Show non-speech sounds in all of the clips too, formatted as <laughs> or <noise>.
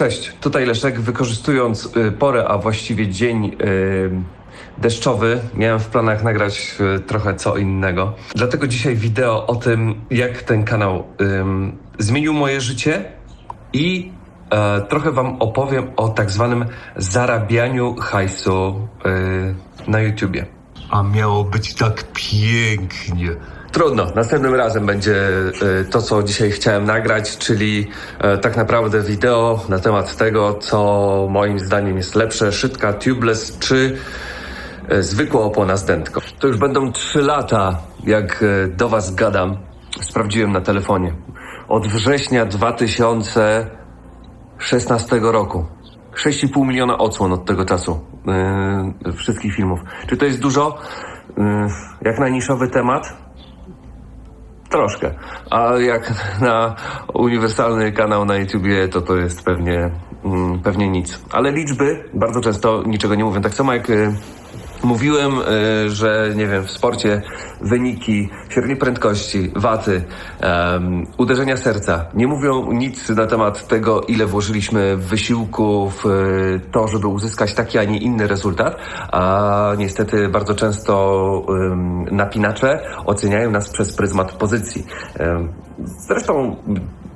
Cześć, tutaj Leszek. Wykorzystując y, porę, a właściwie dzień y, deszczowy, miałem w planach nagrać y, trochę co innego. Dlatego dzisiaj wideo o tym, jak ten kanał zmienił moje życie i e, trochę Wam opowiem o tak zwanym zarabianiu hajsu na YouTubie. A miało być tak pięknie. Trudno, następnym razem będzie e, to, co dzisiaj chciałem nagrać, czyli e, tak naprawdę wideo na temat tego, co moim zdaniem jest lepsze, szybka tubeless czy e, zwykła opona z. To już będą trzy lata, jak do Was gadam. Sprawdziłem na telefonie. Od września 2016 roku. 6,5 miliona odsłon od tego czasu yy, wszystkich filmów. Czy to jest dużo? Yy, jak na niszowy temat? Troszkę. A jak na uniwersalny kanał na YouTubie, to to jest pewnie, mm, pewnie nic. Ale liczby bardzo często niczego nie mówią. Tak samo jak y, mówiłem, y, że nie wiem, w sporcie wyniki, średniej prędkości, waty, em, uderzenia serca nie mówią nic na temat tego, ile włożyliśmy wysiłku w y, to, żeby uzyskać taki, a nie inny rezultat. A niestety bardzo często ym, napinacze oceniają nas przez pryzmat pozycji. Em, Zresztą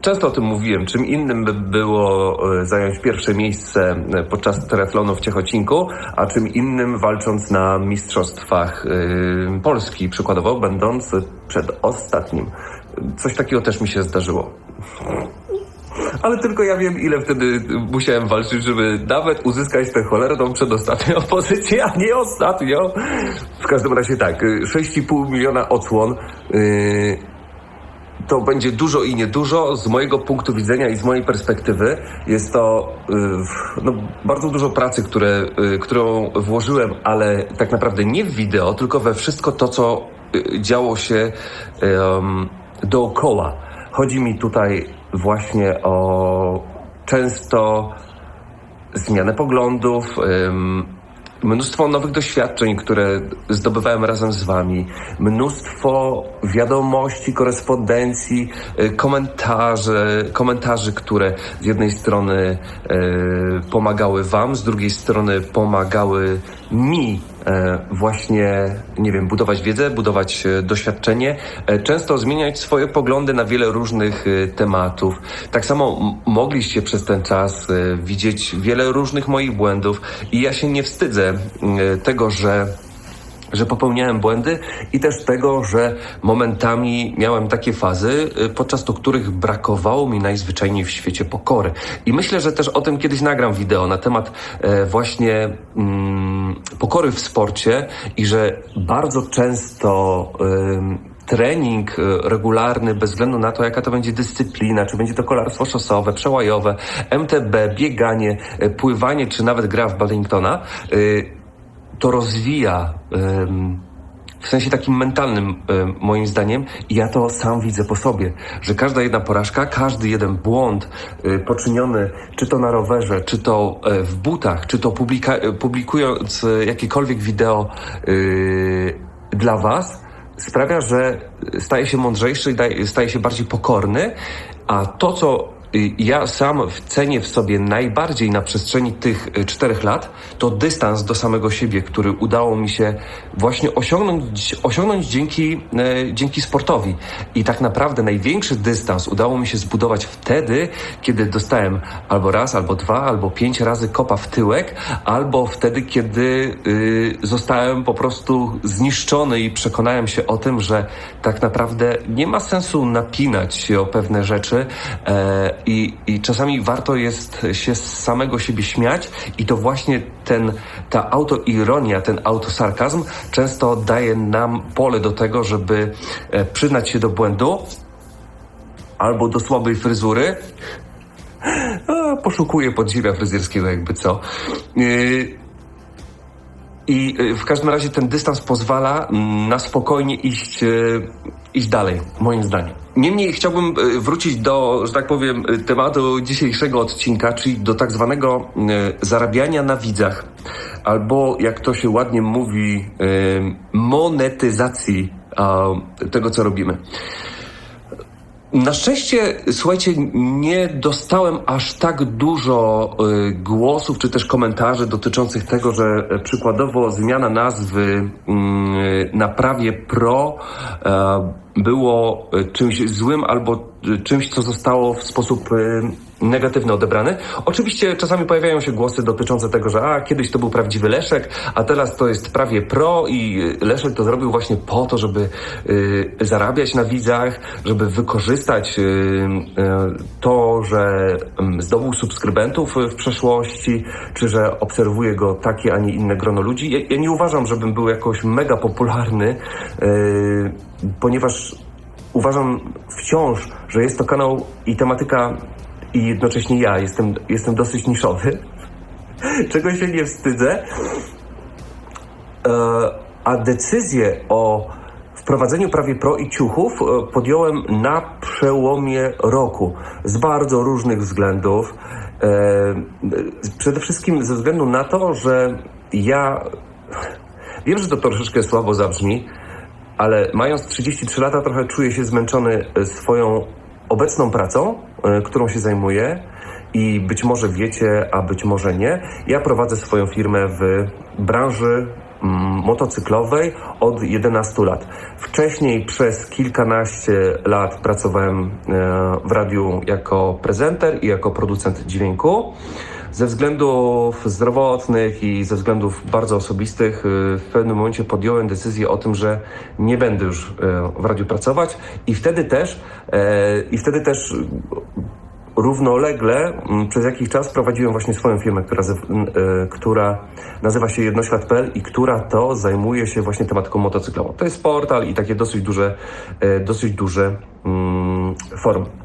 często o tym mówiłem. Czym innym by było e, zająć pierwsze miejsce e, podczas triathlonu w Ciechocinku, a czym innym walcząc na mistrzostwach e, Polski, przykładowo będąc przed ostatnim. Coś takiego też mi się zdarzyło. Ale tylko ja wiem, ile wtedy musiałem walczyć, żeby nawet uzyskać tę cholerną przedostatnią <laughs> pozycję, a nie ostatnią. W każdym razie tak, y, 6,5 miliona odsłon. Yy, to będzie dużo i niedużo. Z mojego punktu widzenia i z mojej perspektywy jest to y, no, bardzo dużo pracy, które, y, którą włożyłem, ale tak naprawdę nie w wideo, tylko we wszystko to, co y, działo się em, dookoła. Chodzi mi tutaj właśnie o często zmianę poglądów, ym, mnóstwo nowych doświadczeń, które zdobywałem razem z Wami, mnóstwo wiadomości, korespondencji, komentarzy, komentarzy, które z jednej strony y, pomagały Wam, z drugiej strony pomagały mi właśnie, nie wiem, budować wiedzę, budować e, doświadczenie, e, często zmieniać swoje poglądy na wiele różnych e, tematów. Tak samo mogliście przez ten czas e, widzieć wiele różnych moich błędów i ja się nie wstydzę e, tego, że że popełniałem błędy i też tego, że momentami miałem takie fazy, y, podczas których brakowało mi najzwyczajniej w świecie pokory. I myślę, że też o tym kiedyś nagram wideo na temat e, właśnie mm, pokory w sporcie i że bardzo często trening y, regularny, bez względu na to, jaka to będzie dyscyplina, czy będzie to kolarstwo szosowe, przełajowe, MTB, bieganie, y, pływanie, czy nawet gra w badmintona, y, to rozwija w sensie takim mentalnym, ym, moim zdaniem, i ja to sam widzę po sobie, że każda jedna porażka, każdy jeden błąd y, poczyniony, czy to na rowerze, czy to y, w butach, czy to y, publikując y, jakiekolwiek wideo y, dla Was, sprawia, że staje się mądrzejszy staje się bardziej pokorny, a to, co ja sam cenię w sobie najbardziej na przestrzeni tych y, czterech lat, to dystans do samego siebie, który udało mi się właśnie osiągnąć, osiągnąć dzięki, e, dzięki sportowi. I tak naprawdę największy dystans udało mi się zbudować wtedy, kiedy dostałem albo raz, albo dwa, albo pięć razy kopa w tyłek, albo wtedy, kiedy y, zostałem po prostu zniszczony i przekonałem się o tym, że tak naprawdę nie ma sensu napinać się o pewne rzeczy e, i, i czasami warto jest się z samego siebie śmiać i to właśnie ten, ta autoironia, ten autosarkazm często daje nam pole do tego, żeby e, przyznać się do błędu albo do słabej fryzury. A, poszukuję podziwia fryzjerskiego, jakby co. Yy, i y, w każdym razie ten dystans pozwala mm, na spokojnie iść, iść dalej, moim zdaniem. Niemniej chciałbym y, wrócić do, że tak powiem, y, tematu dzisiejszego odcinka, czyli do tak zwanego y, zarabiania na widzach, albo jak to się ładnie mówi, monetyzacji tego, co robimy. Na szczęście, słuchajcie, nie dostałem aż tak dużo głosów czy też komentarzy dotyczących tego, że e, przykładowo zmiana nazwy mm, na prawie pro e, było e, czymś złym albo e, czymś, co zostało w sposób e, negatywny odebrane. Oczywiście czasami pojawiają się głosy dotyczące tego, że a, kiedyś to był prawdziwy Leszek, a teraz to jest prawie pro i Leszek to zrobił właśnie po to, żeby zarabiać na widzach, żeby wykorzystać to, że em, zdobył subskrybentów w przeszłości, czy że obserwuje go takie, a nie inne grono ludzi. Ja, ja nie uważam, żebym był jakoś mega popularny, ponieważ uważam wciąż, że jest to kanał i tematyka i jednocześnie ja jestem, jestem dosyć niszowy, <laughs> czego się nie wstydzę. E, a decyzję o wprowadzeniu prawie pro i ciuchów e, podjąłem na przełomie roku z bardzo różnych względów. E, przede wszystkim ze względu na to, że ja <laughs> wiem, że to troszeczkę słabo zabrzmi, ale mając 33 lata trochę czuję się zmęczony e, swoją obecną pracą, e, którą się zajmuję i być może wiecie, a być może nie. Ja prowadzę swoją firmę w branży mm, motocyklowej od 11 lat. Wcześniej przez kilkanaście lat pracowałem e, w radiu jako prezenter i jako producent dźwięku. Ze względów zdrowotnych i ze względów bardzo osobistych y, w pewnym momencie podjąłem decyzję o tym, że nie będę już e, w radiu pracować i wtedy też e, i wtedy też y, równolegle mm, przez jakiś czas prowadziłem właśnie swoją firmę, która, która nazywa się Jednoślad.pl i która to zajmuje się właśnie tematyką motocyklową. To jest portal i takie dosyć duże, dosyć duże mm, forum.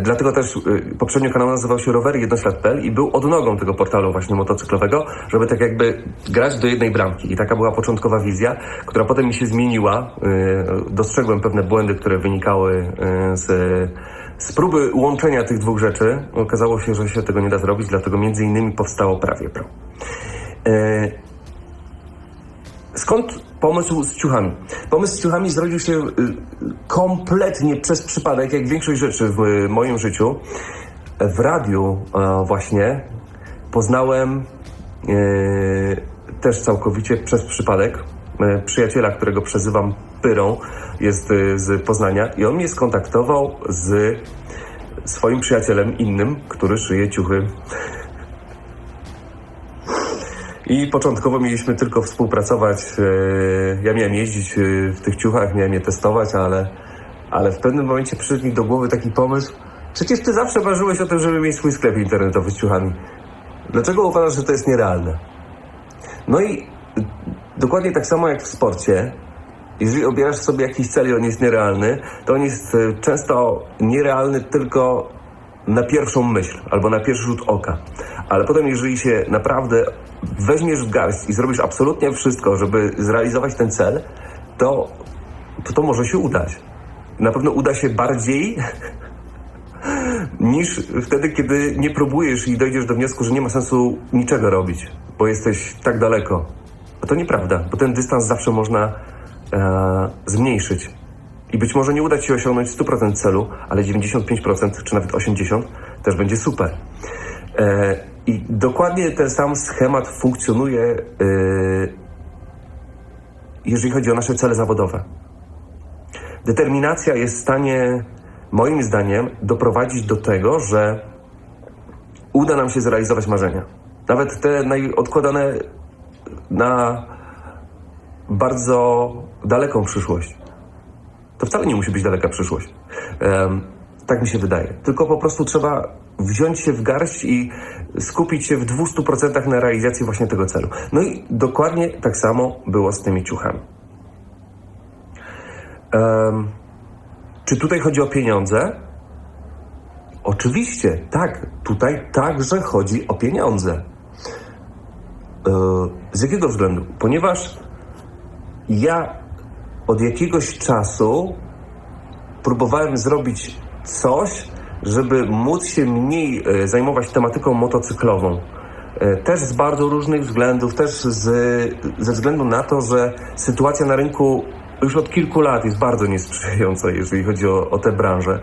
Dlatego też y, poprzednio kanał nazywał się Rowery Jednoślad.pl i był odnogą tego portalu właśnie motocyklowego, żeby tak jakby grać do jednej bramki. I taka była początkowa wizja, która potem mi się zmieniła. Y, Dostrzegłem pewne błędy, które wynikały y, z, z próby łączenia tych dwóch rzeczy. Okazało się, że się tego nie da zrobić, dlatego między innymi powstało Prawie Pro. E, Skąd pomysł z ciuchami? Pomysł z ciuchami zrodził się y, kompletnie przez przypadek, jak większość rzeczy w moim życiu. W radiu e, właśnie poznałem y, też całkowicie przez przypadek e, przyjaciela, którego przezywam Pyrą, jest z Poznania i on mnie skontaktował z swoim przyjacielem innym, który szyje ciuchy i początkowo mieliśmy tylko współpracować. e, Ja miałem jeździć e, w tych ciuchach, miałem je testować, ale, ale w pewnym momencie przyszedł mi do głowy taki pomysł. Przecież ty zawsze marzyłeś o tym, żeby mieć swój sklep internetowy z ciuchami. Dlaczego uważasz, że to jest nierealne? No i dokładnie tak samo jak w sporcie, jeżeli obierasz sobie jakiś cel i on jest nierealny, to on jest e, często nierealny tylko na pierwszą myśl albo na pierwszy rzut oka. Ale potem, jeżeli się naprawdę weźmiesz w garść i zrobisz absolutnie wszystko, żeby zrealizować ten cel, to to, to może się udać. Na pewno uda się bardziej niż wtedy, kiedy nie próbujesz i dojdziesz do wniosku, że nie ma sensu niczego robić, bo jesteś tak daleko. A to nieprawda, bo ten dystans zawsze można e, zmniejszyć. I być może nie uda Ci się osiągnąć 100% celu, ale 95% czy nawet 80% też będzie super. E, I dokładnie ten sam schemat funkcjonuje, e, jeżeli chodzi o nasze cele zawodowe. Determinacja jest w stanie, moim zdaniem, doprowadzić do tego, że uda nam się zrealizować marzenia. Nawet te najodkładane na bardzo daleką przyszłość. To wcale nie musi być daleka przyszłość. Tak mi się wydaje. Tylko po prostu trzeba wziąć się w garść i skupić się w 200% na realizacji właśnie tego celu. No i dokładnie tak samo było z tymi ciuchami. Em, czy tutaj chodzi o pieniądze? Oczywiście, tak. Tutaj także chodzi o pieniądze. E, z jakiego względu? Ponieważ ja od jakiegoś czasu próbowałem zrobić coś, żeby móc się mniej e, zajmować tematyką motocyklową. E, Też z bardzo różnych względów, też z, ze względu na to, że sytuacja na rynku już od kilku lat jest bardzo niesprzyjająca, jeżeli chodzi o, o tę branżę.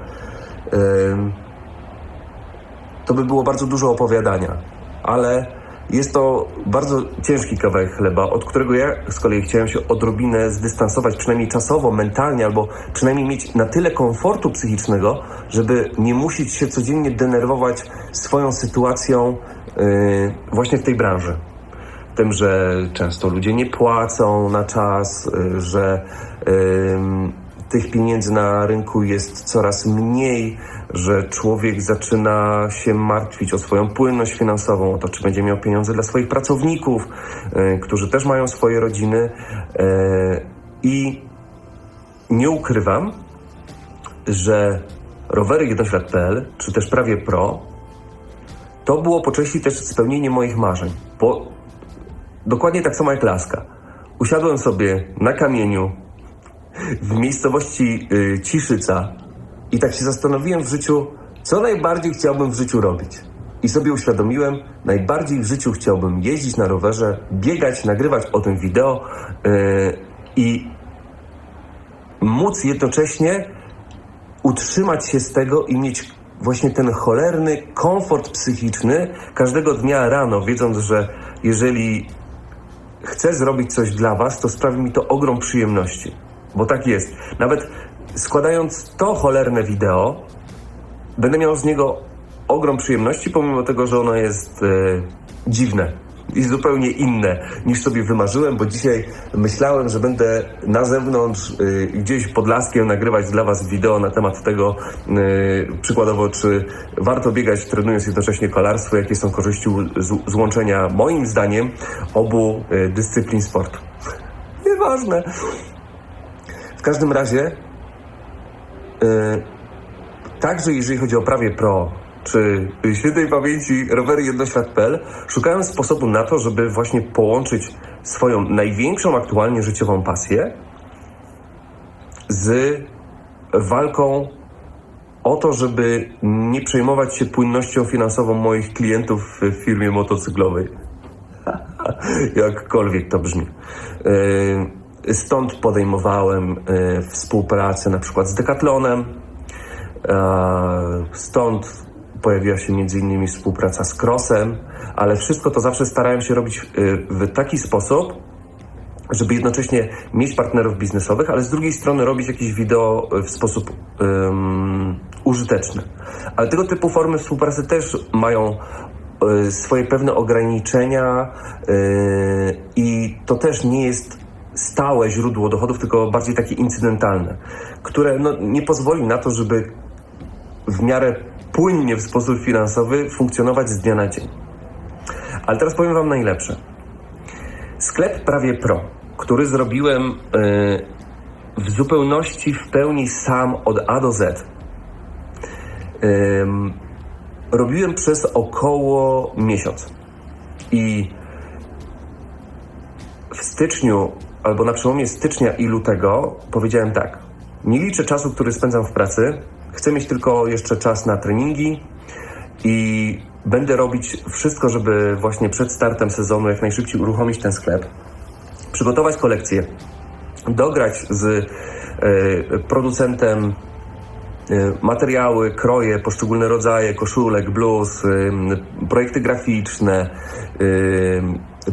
To by było bardzo dużo opowiadania, ale jest to bardzo ciężki kawałek chleba, od którego ja z kolei chciałem się odrobinę zdystansować, przynajmniej czasowo, mentalnie, albo przynajmniej mieć na tyle komfortu psychicznego, żeby nie musieć się codziennie denerwować swoją sytuacją yy, właśnie w tej branży. Tym, że często ludzie nie płacą na czas, y, że ym, tych pieniędzy na rynku jest coraz mniej, że człowiek zaczyna się martwić o swoją płynność finansową, o to, czy będzie miał pieniądze dla swoich pracowników, y, którzy też mają swoje rodziny. Y, I nie ukrywam, że rowery jednoślad.pl, czy też prawie pro, to było po części też spełnienie moich marzeń. Bo dokładnie tak samo jak laska. Usiadłem sobie na kamieniu w miejscowości y, Ciszyca i tak się zastanowiłem w życiu, co najbardziej chciałbym w życiu robić. I sobie uświadomiłem, najbardziej w życiu chciałbym jeździć na rowerze, biegać, nagrywać o tym wideo y, i móc jednocześnie utrzymać się z tego i mieć właśnie ten cholerny komfort psychiczny każdego dnia rano, wiedząc, że jeżeli chcę zrobić coś dla Was, to sprawi mi to ogrom przyjemności. Bo tak jest. Nawet składając to cholerne wideo, będę miał z niego ogrom przyjemności, pomimo tego, że ono jest e, dziwne i zupełnie inne niż sobie wymarzyłem, bo dzisiaj myślałem, że będę na zewnątrz y, gdzieś pod laskiem nagrywać dla Was wideo na temat tego, y, przykładowo, czy warto biegać trenując jednocześnie kolarstwo, jakie są korzyści z, z łączenia, moim zdaniem, obu dyscyplin sportu. Nieważne. W każdym razie, także jeżeli chodzi o prawie pro, czy świętej pamięci rowery jednoślad.pl, szukałem sposobu na to, żeby właśnie połączyć swoją największą aktualnie życiową pasję z walką o to, żeby nie przejmować się płynnością finansową moich klientów w firmie motocyklowej. <laughs> Jakkolwiek to brzmi. Yy, Stąd podejmowałem yy, współpracę na przykład z Decathlonem. Yy, Stąd pojawiła się między innymi współpraca z Crossem, ale wszystko to zawsze starałem się robić yy, w taki sposób, żeby jednocześnie mieć partnerów biznesowych, ale z drugiej strony robić jakieś wideo w sposób ym, użyteczny. Ale tego typu formy współpracy też mają y, swoje pewne ograniczenia y, i to też nie jest stałe źródło dochodów, tylko bardziej takie incydentalne, które no, nie pozwoli na to, żeby w miarę płynnie w sposób finansowy funkcjonować z dnia na dzień. Ale teraz powiem Wam najlepsze. Sklep prawie pro, który zrobiłem y, w zupełności, w pełni sam od A do Z. Ym, robiłem przez około miesiąc. I w styczniu, albo na przełomie stycznia i lutego, powiedziałem tak. Nie liczę czasu, który spędzam w pracy. Chcę mieć tylko jeszcze czas na treningi i będę robić wszystko, żeby właśnie przed startem sezonu jak najszybciej uruchomić ten sklep, przygotować kolekcję, dograć z e, producentem e, materiały, kroje, poszczególne rodzaje koszulek, bluz, e, projekty graficzne,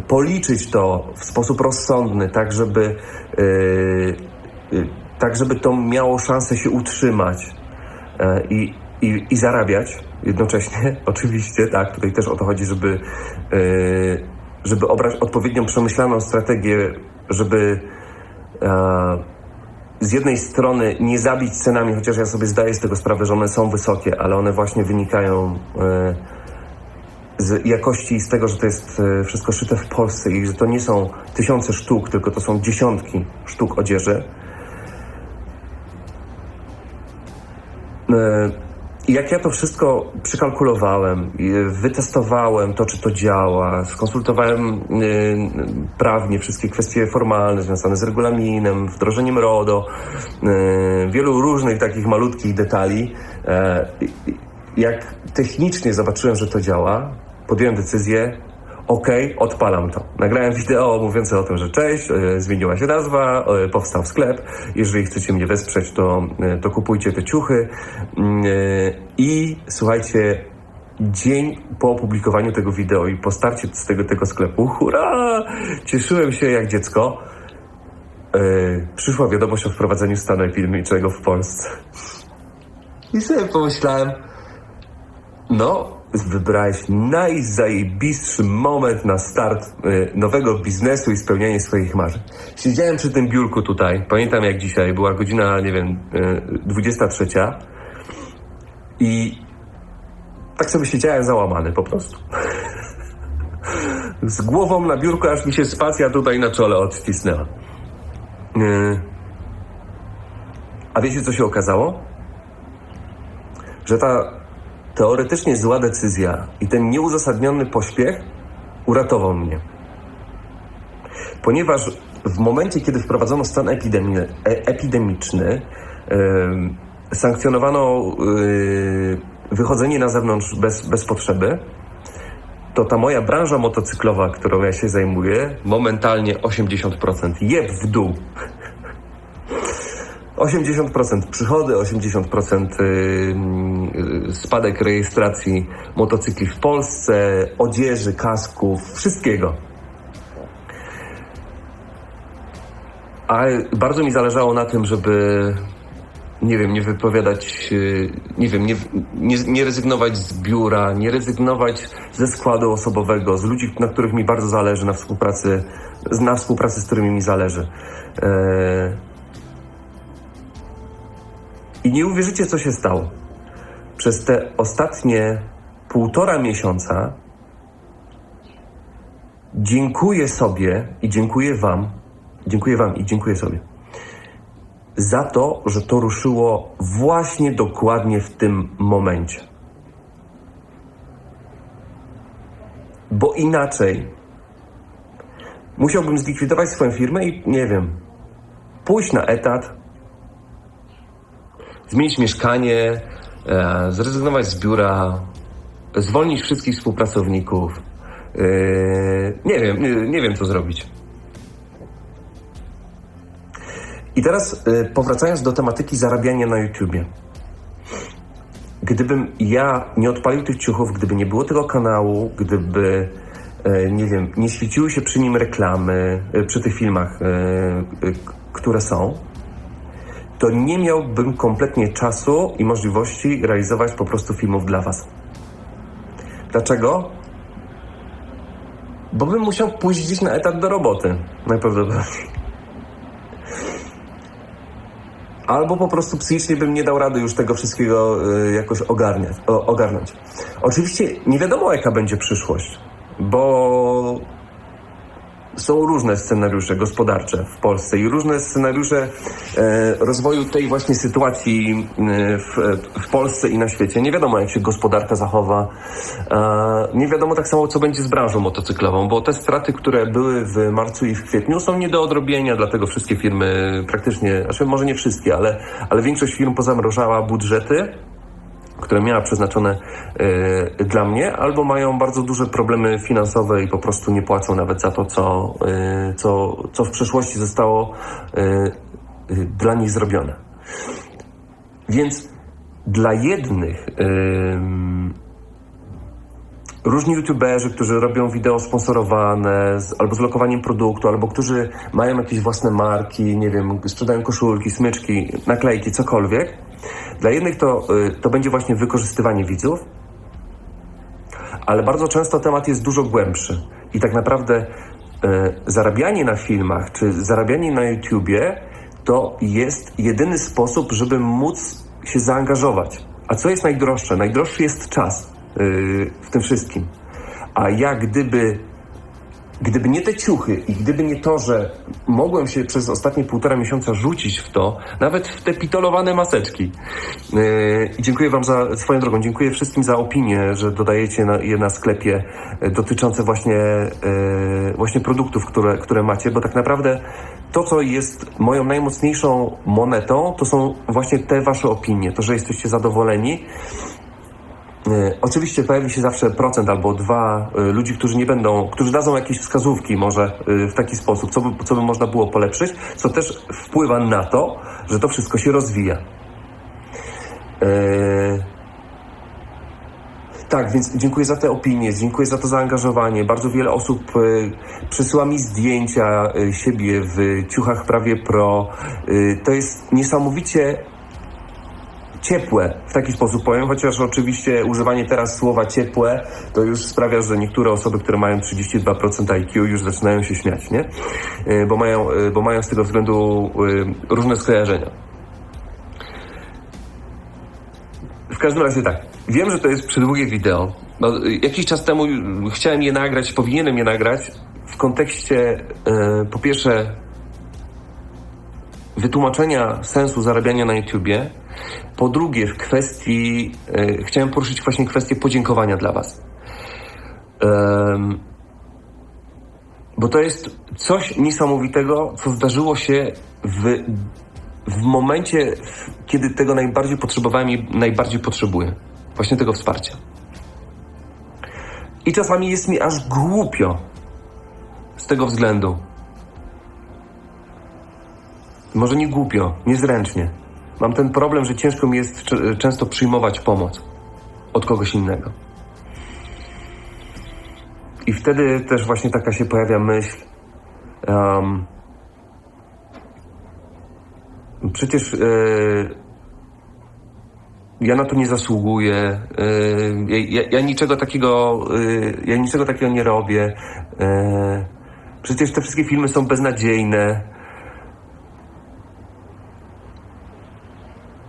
policzyć to w sposób rozsądny, tak żeby, e, e, tak żeby to miało szansę się utrzymać e, i, i, i zarabiać. Jednocześnie, <laughs> oczywiście, tak, tutaj też o to chodzi, żeby, e, żeby obrać odpowiednią przemyślaną strategię, żeby e, z jednej strony nie zabić cenami, chociaż ja sobie zdaję z tego sprawę, że one są wysokie, ale one właśnie wynikają e, z jakości i z tego, że to jest e, wszystko szyte w Polsce i że to nie są tysiące sztuk, tylko to są dziesiątki sztuk odzieży. E, jak ja to wszystko przykalkulowałem, wytestowałem to, czy to działa, skonsultowałem y, prawnie wszystkie kwestie formalne związane z regulaminem, wdrożeniem RODO, wielu różnych takich malutkich detali. E, jak technicznie zobaczyłem, że to działa, podjąłem decyzję Okej, odpalam to. Nagrałem wideo mówiące o tym, że cześć, e, zmieniła się nazwa, e, powstał sklep. Jeżeli chcecie mnie wesprzeć, to, e, to kupujcie te ciuchy. Mm, I słuchajcie, dzień po opublikowaniu tego wideo i po starcie z tego, tego sklepu, hurra! Cieszyłem się jak dziecko. Przyszła wiadomość o wprowadzeniu stanu epidemicznego w Polsce. I sobie pomyślałem, no, wybrałeś najzajebistszy moment na start y, nowego biznesu i spełnianie swoich marzeń. Siedziałem przy tym biurku tutaj, pamiętam jak dzisiaj, była godzina, nie wiem, y, 23 i tak sobie siedziałem załamany po prostu. <laughs> Z głową na biurku, aż mi się spacja tutaj na czole odcisnęła. Y, a wiecie, co się okazało? Że ta teoretycznie zła decyzja i ten nieuzasadniony pośpiech uratował mnie. Ponieważ w momencie, kiedy wprowadzono stan epidemi- e- epidemiczny, em, sankcjonowano y, wychodzenie na zewnątrz bez, bez potrzeby, to ta moja branża motocyklowa, którą ja się zajmuję, momentalnie 80% jeb w dół. 80% przychody, 80% y, y, spadek rejestracji motocykli w Polsce, odzieży, kasków, wszystkiego. A bardzo mi zależało na tym, żeby nie wiem, nie wypowiadać, y, nie wiem, nie, nie, nie rezygnować z biura, nie rezygnować ze składu osobowego, z ludzi, na których mi bardzo zależy, na współpracy, na współpracy, z którymi mi zależy. E, i nie uwierzycie, co się stało. Przez te ostatnie półtora miesiąca dziękuję sobie i dziękuję Wam, dziękuję Wam i dziękuję sobie za to, że to ruszyło właśnie dokładnie w tym momencie. Bo inaczej musiałbym zlikwidować swoją firmę i nie wiem, pójść na etat, zmienić mieszkanie, e, zrezygnować z biura, zwolnić wszystkich współpracowników. E, nie wiem, nie, nie wiem co zrobić. I teraz e, powracając do tematyki zarabiania na YouTubie. Gdybym ja nie odpalił tych ciuchów, gdyby nie było tego kanału, gdyby nie wiem, nie świeciły się przy nim reklamy, przy tych filmach, które są, to nie miałbym kompletnie czasu i możliwości realizować po prostu filmów dla Was. Dlaczego? Bo bym musiał pójść gdzieś na etat do roboty, najprawdopodobniej. Albo po prostu psychicznie bym nie dał rady już tego wszystkiego y, jakoś ogarniać, ogarnąć. Oczywiście nie wiadomo, jaka będzie przyszłość, bo są różne scenariusze gospodarcze w Polsce i różne scenariusze e, rozwoju tej właśnie sytuacji e, w, w Polsce i na świecie. Nie wiadomo, jak się gospodarka zachowa. E, nie wiadomo tak samo, co będzie z branżą motocyklową, bo te straty, które były w marcu i w kwietniu są nie do odrobienia, dlatego wszystkie firmy praktycznie, znaczy może nie wszystkie, ale, ale większość firm pozamrożała budżety które miała przeznaczone y, dla mnie, albo mają bardzo duże problemy finansowe i po prostu nie płacą nawet za to, co, y, co, co w przeszłości zostało y, dla nich zrobione. Więc dla jednych różni youtuberzy, którzy robią wideo sponsorowane z, albo z lokowaniem produktu, albo którzy mają jakieś własne marki, nie wiem, sprzedają koszulki, smyczki, naklejki, cokolwiek. Dla jednych to, y, to będzie właśnie wykorzystywanie widzów, ale bardzo często temat jest dużo głębszy. I tak naprawdę y, zarabianie na filmach czy zarabianie na YouTubie to jest jedyny sposób, żeby móc się zaangażować. A co jest najdroższe? Najdroższy jest czas yy, w tym wszystkim. A ja gdyby, gdyby nie te ciuchy i gdyby nie to, że mogłem się przez ostatnie półtora miesiąca rzucić w to, nawet w te pitolowane maseczki. I dziękuję Wam za swoją drogą. Dziękuję wszystkim za opinię, że dodajecie je na sklepie yy, dotyczące właśnie, yy, właśnie produktów, które, które macie, bo tak naprawdę to, co jest moją najmocniejszą monetą, to są właśnie te Wasze opinie, to, że jesteście zadowoleni E, Oczywiście pojawi się zawsze procent albo dwa e, ludzi, którzy nie będą, którzy dadzą jakieś wskazówki może e, w taki sposób, co by, co by można było polepszyć, co też wpływa na to, że to wszystko się rozwija. E, tak, więc dziękuję za te opinie, dziękuję za to zaangażowanie. Bardzo wiele osób e, przesyła mi zdjęcia e, siebie w ciuchach prawie pro. E, to jest niesamowicie ciepłe, w taki sposób powiem, chociaż oczywiście używanie teraz słowa ciepłe to już sprawia, że niektóre osoby, które mają 32% IQ już zaczynają się śmiać, nie? E, Bo mają, e, bo mają z tego względu e, różne skojarzenia. W każdym razie tak. Wiem, że to jest przydługie wideo. No, jakiś czas temu chciałem je nagrać, powinienem je nagrać w kontekście po pierwsze wytłumaczenia sensu zarabiania na YouTubie. Po drugie, w kwestii, e, chciałem poruszyć właśnie kwestię podziękowania dla Was. Bo to jest coś niesamowitego, co zdarzyło się w, w momencie, kiedy tego najbardziej potrzebowałem i najbardziej potrzebuję. Właśnie tego wsparcia. I czasami jest mi aż głupio z tego względu. Może nie głupio, niezręcznie. Mam ten problem, że ciężko mi jest często przyjmować pomoc od kogoś innego. I wtedy też właśnie taka się pojawia myśl. Um, przecież e, ja na to nie zasługuję. e, ja, ja, niczego takiego, e, ja niczego takiego nie robię. przecież te wszystkie filmy są beznadziejne.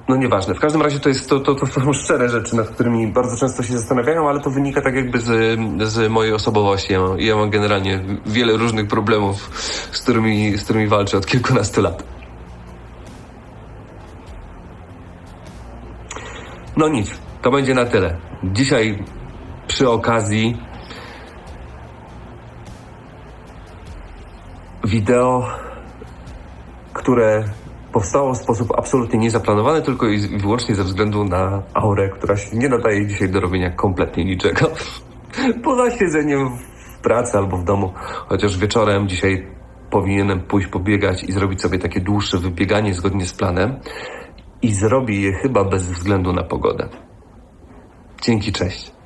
No nieważne. W każdym razie to, jest, to, to, to są szczere rzeczy, nad którymi bardzo często się zastanawiają, ale to wynika tak jakby z, z mojej osobowości. Ja mam, ja mam generalnie wiele różnych problemów, z którymi, z którymi walczę od kilkunastu lat. No nic, to będzie na tyle. Dzisiaj przy okazji wideo, które powstało w sposób absolutnie niezaplanowany, tylko i wyłącznie ze względu na aurę, która się nie nadaje dzisiaj do robienia kompletnie niczego. <laughs> Poza siedzeniem w pracy albo w domu, chociaż wieczorem dzisiaj powinienem pójść pobiegać i zrobić sobie takie dłuższe wybieganie zgodnie z planem i zrobię je chyba bez względu na pogodę. Dzięki, cześć.